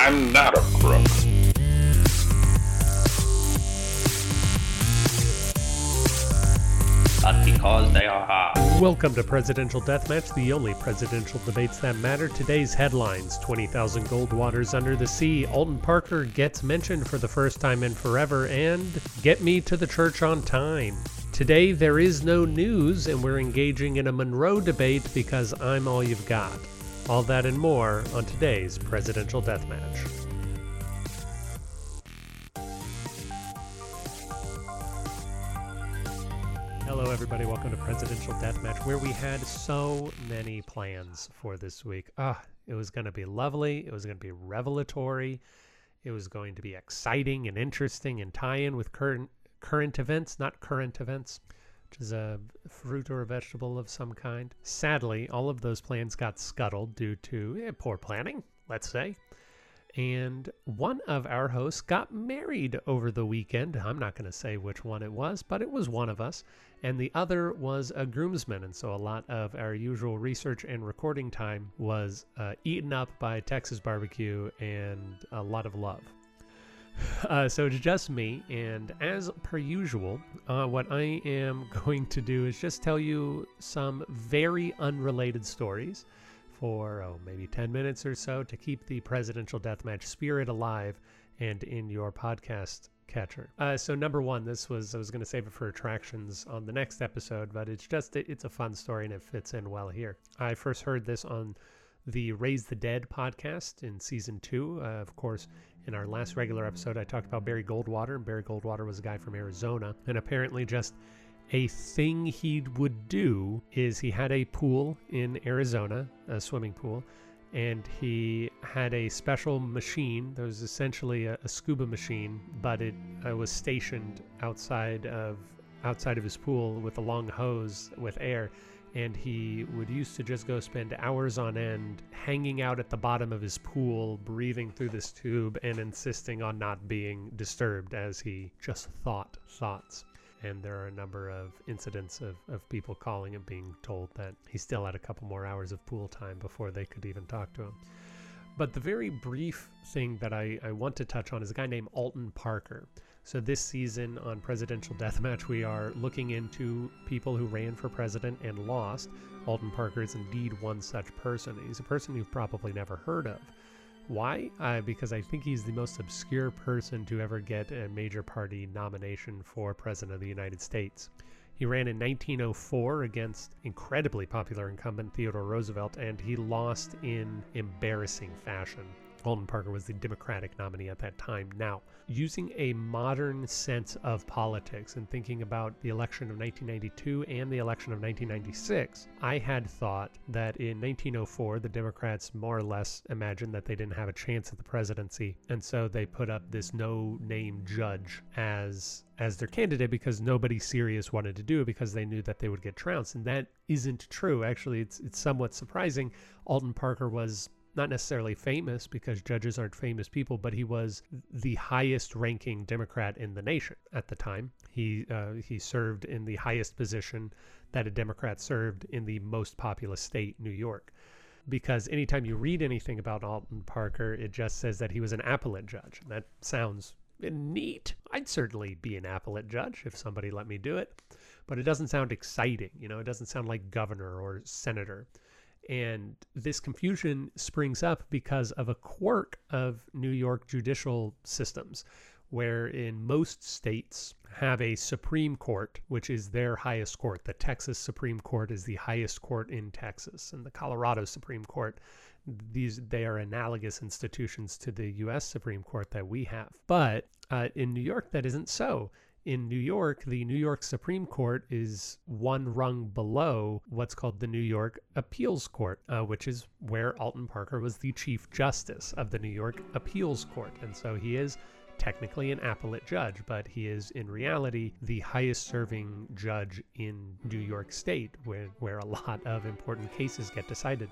I'm not a crook. But because they are hard. Welcome to Presidential Deathmatch, the only presidential debates that matter. Today's headlines 20,000 Gold Waters Under the Sea, Alton Parker gets mentioned for the first time in forever, and Get Me to the Church on Time. Today, there is no news, and we're engaging in a Monroe debate because I'm all you've got. All that and more on today's Presidential Deathmatch. Hello, everybody. Welcome to Presidential Deathmatch, where we had so many plans for this week. Ah, it was going to be lovely. It was going to be revelatory. It was going to be exciting and interesting and tie in with current current events, not current events, which is a fruit or a vegetable of some kind. Sadly, all of those plans got scuttled due to eh, poor planning, let's say. And one of our hosts got married over the weekend. I'm not going to say which one it was, but it was one of us. And the other was a groomsman. And so a lot of our usual research and recording time was uh, eaten up by Texas barbecue and a lot of love. Uh, so it's just me, and as per usual, uh, what I am going to do is just tell you some very unrelated stories for oh, maybe 10 minutes or so to keep the presidential deathmatch spirit alive and in your podcast catcher. Uh, so number one, this was I was going to save it for attractions on the next episode, but it's just it's a fun story and it fits in well here. I first heard this on the Raise the Dead podcast in season two. Uh, of course, in our last regular episode, I talked about Barry Goldwater, and Barry Goldwater was a guy from Arizona, and apparently just a thing he would do is he had a pool in Arizona, a swimming pool, and he had a special machine that was essentially a, a scuba machine, but it uh, was stationed outside of outside of his pool with a long hose with air and he would used to just go spend hours on end hanging out at the bottom of his pool, breathing through this tube, and insisting on not being disturbed as he just thought thoughts. And there are a number of incidents of, of people calling and being told that he still had a couple more hours of pool time before they could even talk to him. But the very brief thing that I, I want to touch on is a guy named Alton Parker. So this season on Presidential Deathmatch, we are looking into people who ran for president and lost. Alton Parker is indeed one such person. He's a person you've probably never heard of. Why? Uh, because I think he's the most obscure person to ever get a major party nomination for President of the United States. He ran in 1904 against incredibly popular incumbent Theodore Roosevelt, and he lost in embarrassing fashion. Alton Parker was the Democratic nominee at that time. Now, using a modern sense of politics and thinking about the election of 1992 and the election of 1996, I had thought that in 1904, the Democrats more or less imagined that they didn't have a chance at the presidency. And so they put up this no name judge as as their candidate because nobody serious wanted to do it because they knew that they would get trounced. And that isn't true. Actually, it's it's somewhat surprising. Alton Parker was not necessarily famous because judges aren't famous people, but he was the highest ranking Democrat in the nation at the time. He uh, he served in the highest position that a Democrat served in the most populous state, New York. Because anytime you read anything about Alton Parker, it just says that he was an appellate judge. That sounds neat. I'd certainly be an appellate judge if somebody let me do it, but it doesn't sound exciting. You know, it doesn't sound like governor or senator. And this confusion springs up because of a quirk of New York judicial systems, where in most states have a Supreme Court, which is their highest court. The Texas Supreme Court is the highest court in Texas, and the Colorado Supreme Court. These they are analogous institutions to the U.S. Supreme Court that we have, but uh, in New York that isn't so in New York, the New York Supreme Court is one rung below what's called the New York Appeals Court, uh, which is where Alton Parker was the Chief Justice of the New York Appeals Court. And so he is technically an appellate judge, but he is in reality the highest serving judge in New York State, where, where a lot of important cases get decided.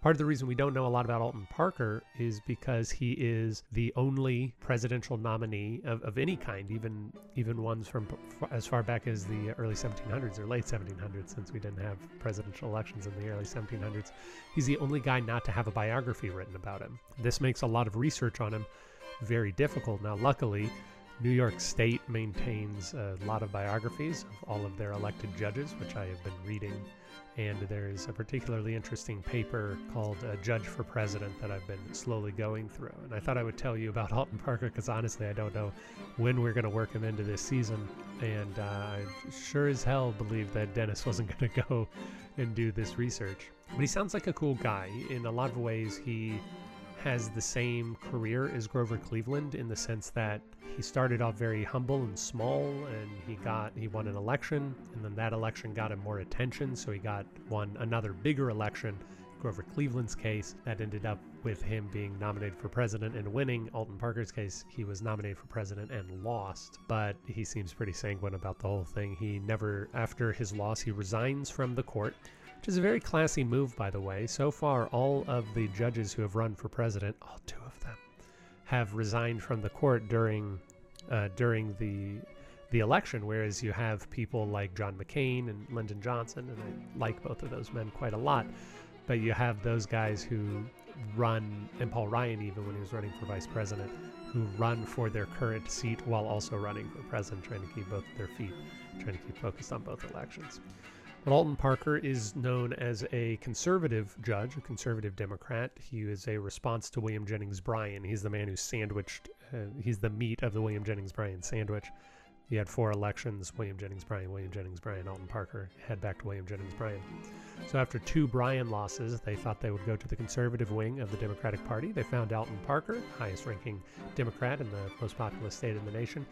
Part of the reason we don't know a lot about Alton Parker is because he is the only presidential nominee of, of any kind, even even ones from as far back as the early 1700s or late 1700s, since we didn't have presidential elections in the early 1700s. He's the only guy not to have a biography written about him. This makes a lot of research on him very difficult. Now, luckily, New York State maintains a lot of biographies of all of their elected judges, which I have been reading. And there's a particularly interesting paper called uh, Judge for President that I've been slowly going through. And I thought I would tell you about Alton Parker because honestly, I don't know when we're going to work him into this season. And uh, I sure as hell believe that Dennis wasn't going to go and do this research. But he sounds like a cool guy. In a lot of ways, he has the same career as Grover Cleveland in the sense that he started off very humble and small and he got he won an election and then that election got him more attention so he got won another bigger election Grover Cleveland's case that ended up with him being nominated for president and winning. Alton Parker's case, he was nominated for president and lost, but he seems pretty sanguine about the whole thing. He never, after his loss, he resigns from the court which is a very classy move, by the way. So far, all of the judges who have run for president, all two of them, have resigned from the court during uh, during the the election. Whereas you have people like John McCain and Lyndon Johnson, and I like both of those men quite a lot. But you have those guys who run, and Paul Ryan, even when he was running for vice president, who run for their current seat while also running for president, trying to keep both their feet, trying to keep focused on both elections. But Alton Parker is known as a conservative judge, a conservative Democrat. He is a response to William Jennings Bryan. He's the man who sandwiched, uh, he's the meat of the William Jennings Bryan sandwich. He had four elections William Jennings Bryan, William Jennings Bryan, Alton Parker, head back to William Jennings Bryan. So after two Bryan losses, they thought they would go to the conservative wing of the Democratic Party. They found Alton Parker, highest ranking Democrat in the most populous state in the nation.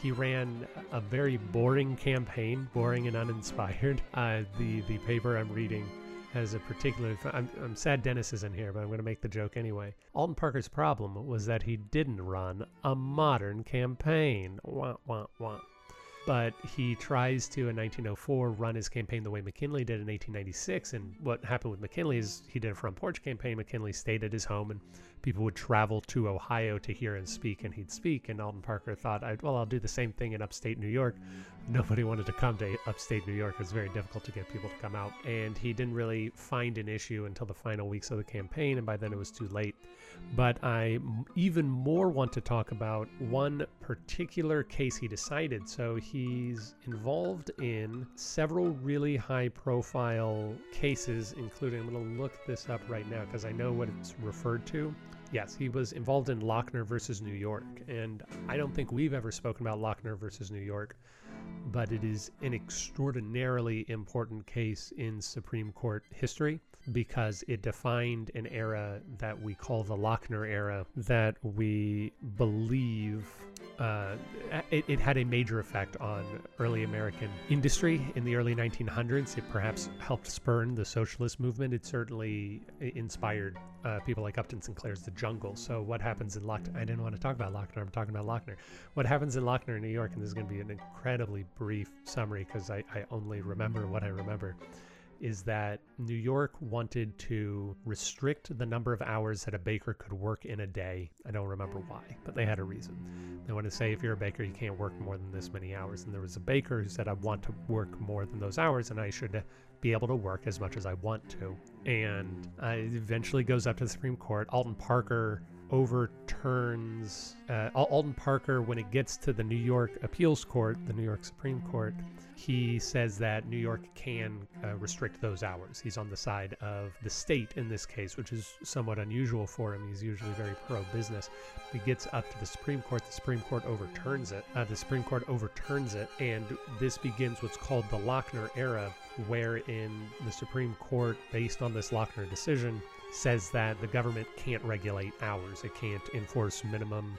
He ran a very boring campaign, boring and uninspired. Uh, the, the paper I'm reading has a particular. I'm, I'm sad Dennis isn't here, but I'm going to make the joke anyway. Alton Parker's problem was that he didn't run a modern campaign. Wah, wah, wah but he tries to in 1904 run his campaign the way McKinley did in 1896 and what happened with McKinley is he did a front porch campaign McKinley stayed at his home and people would travel to Ohio to hear him speak and he'd speak and Alton Parker thought well I'll do the same thing in upstate New York nobody wanted to come to upstate New York. It was very difficult to get people to come out. And he didn't really find an issue until the final weeks of the campaign, and by then it was too late. But I even more want to talk about one particular case he decided. So he's involved in several really high profile cases, including, I'm going to look this up right now because I know what it's referred to. Yes, he was involved in Lochner versus New York. And I don't think we've ever spoken about Lochner versus New York but it is an extraordinarily important case in Supreme Court history because it defined an era that we call the Lochner era that we believe uh, it, it, had a major effect on early American industry in the early 1900s. It perhaps helped spurn the socialist movement. It certainly inspired uh, people like Upton Sinclair's The Jungle. So, what happens in Lochner? I didn't want to talk about Lochner. I'm talking about Lochner. What happens in Lochner, in New York, and this is going to be an incredibly brief summary because I, I only remember what I remember is that New York wanted to restrict the number of hours that a baker could work in a day. I don't remember why, but they had a reason. They wanted to say if you're a baker, you can't work more than this many hours. And there was a baker who said, I want to work more than those hours, and I should be able to work as much as I want to. And uh, it eventually goes up to the Supreme Court. Alton Parker overturns uh, Alton Parker when it gets to the New York Appeals Court, the New York Supreme Court. He says that New York can uh, restrict those hours. He's on the side of the state in this case, which is somewhat unusual for him. He's usually very pro business. He gets up to the Supreme Court. The Supreme Court overturns it. Uh, the Supreme Court overturns it, and this begins what's called the Lochner era, wherein the Supreme Court, based on this Lochner decision, says that the government can't regulate hours. It can't enforce minimum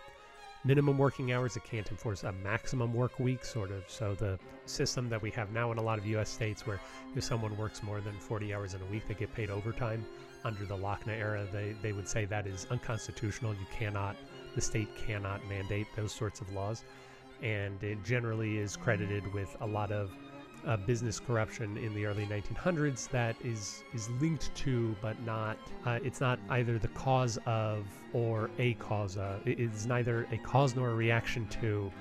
minimum working hours. It can't enforce a maximum work week, sort of. So the system that we have now in a lot of U.S. states, where if someone works more than 40 hours in a week, they get paid overtime. Under the Lochner era, they they would say that is unconstitutional. You cannot, the state cannot mandate those sorts of laws, and it generally is credited with a lot of uh, business corruption in the early 1900s that is is linked to, but not. Uh, it's not either the cause of or a cause of. It's neither a cause nor a reaction to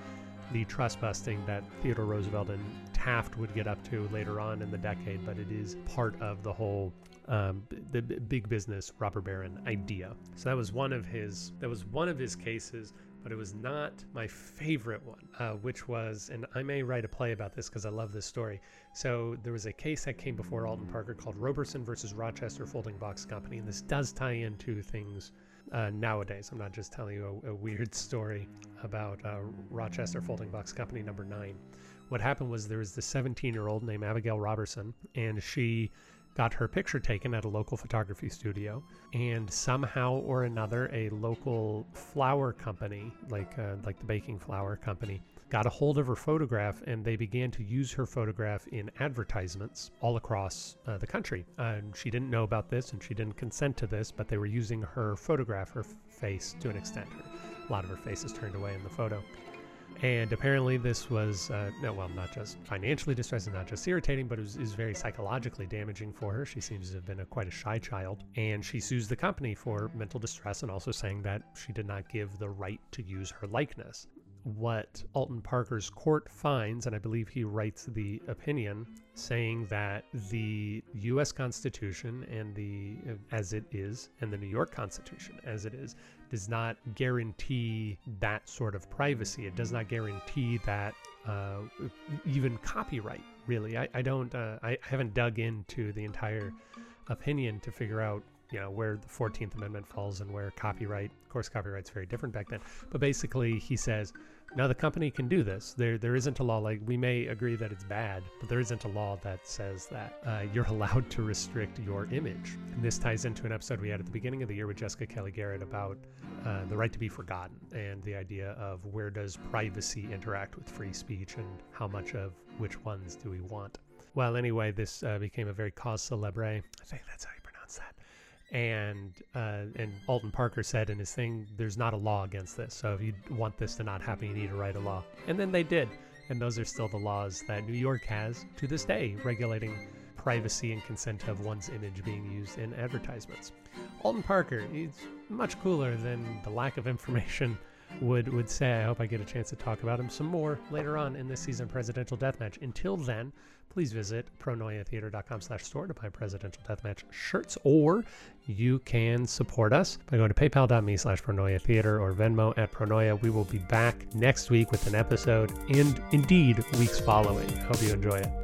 the trust busting that Theodore Roosevelt and Taft would get up to later on in the decade, but it is part of the whole um, the big business robber baron idea. So that was one of his that was one of his cases, but it was not my favorite one, uh, which was, and I may write a play about this because I love this story. So there was a case that came before Alton Parker called Roberson versus Rochester Folding Box Company, and this does tie into things uh, nowadays. I'm not just telling you a, a weird story about uh, Rochester Folding Box Company number nine. What happened was there was this 17 year old named Abigail Roberson, and she got her picture taken at a local photography studio, and somehow or another, a local flour company, like uh, like the baking flour company, got a hold of her photograph, and they began to use her photograph in advertisements all across uh, the country. She didn't know about this, and she didn't consent to this, but they were using her photograph, her face, to an extent. a lot of her face is turned away in the photo. And apparently, this was, uh, well, not just financially distressing, not just irritating, but it was, is very psychologically damaging for her. She seems to have been a, quite a shy child. And she sues the company for mental distress and also saying that she did not give the right to use her likeness. What Alton Parker's court finds, and I believe he writes the opinion, saying that the U.S. Constitution and the as it is, and the New York Constitution as it is, does not guarantee that sort of privacy. It does not guarantee that uh, even copyright. Really, I, I don't. Uh, I haven't dug into the entire opinion to figure out you know where the 14th amendment falls and where copyright of course copyright's very different back then but basically he says now the company can do this. There, there isn't a law like we may agree that it's bad, but there isn't a law that says that uh, you're allowed to restrict your image. And this ties into an episode we had at the beginning of the year with Jessica Kelly Garrett about uh, the right to be forgotten and the idea of where does privacy interact with free speech and how much of which ones do we want. Well, anyway, this uh, became a very cause celebre. I think that's how and uh, and Alton Parker said in his thing, "There's not a law against this. So if you want this to not happen, you need to write a law." And then they did, and those are still the laws that New York has to this day, regulating privacy and consent of one's image being used in advertisements. Alton Parker, he's much cooler than the lack of information would would say. I hope I get a chance to talk about him some more later on in this season presidential deathmatch. Until then, please visit pronoiatheater.com slash store to buy presidential deathmatch shirts, or you can support us by going to paypal.me slash pronoia theater or Venmo at pronoia. We will be back next week with an episode and indeed weeks following. Hope you enjoy it.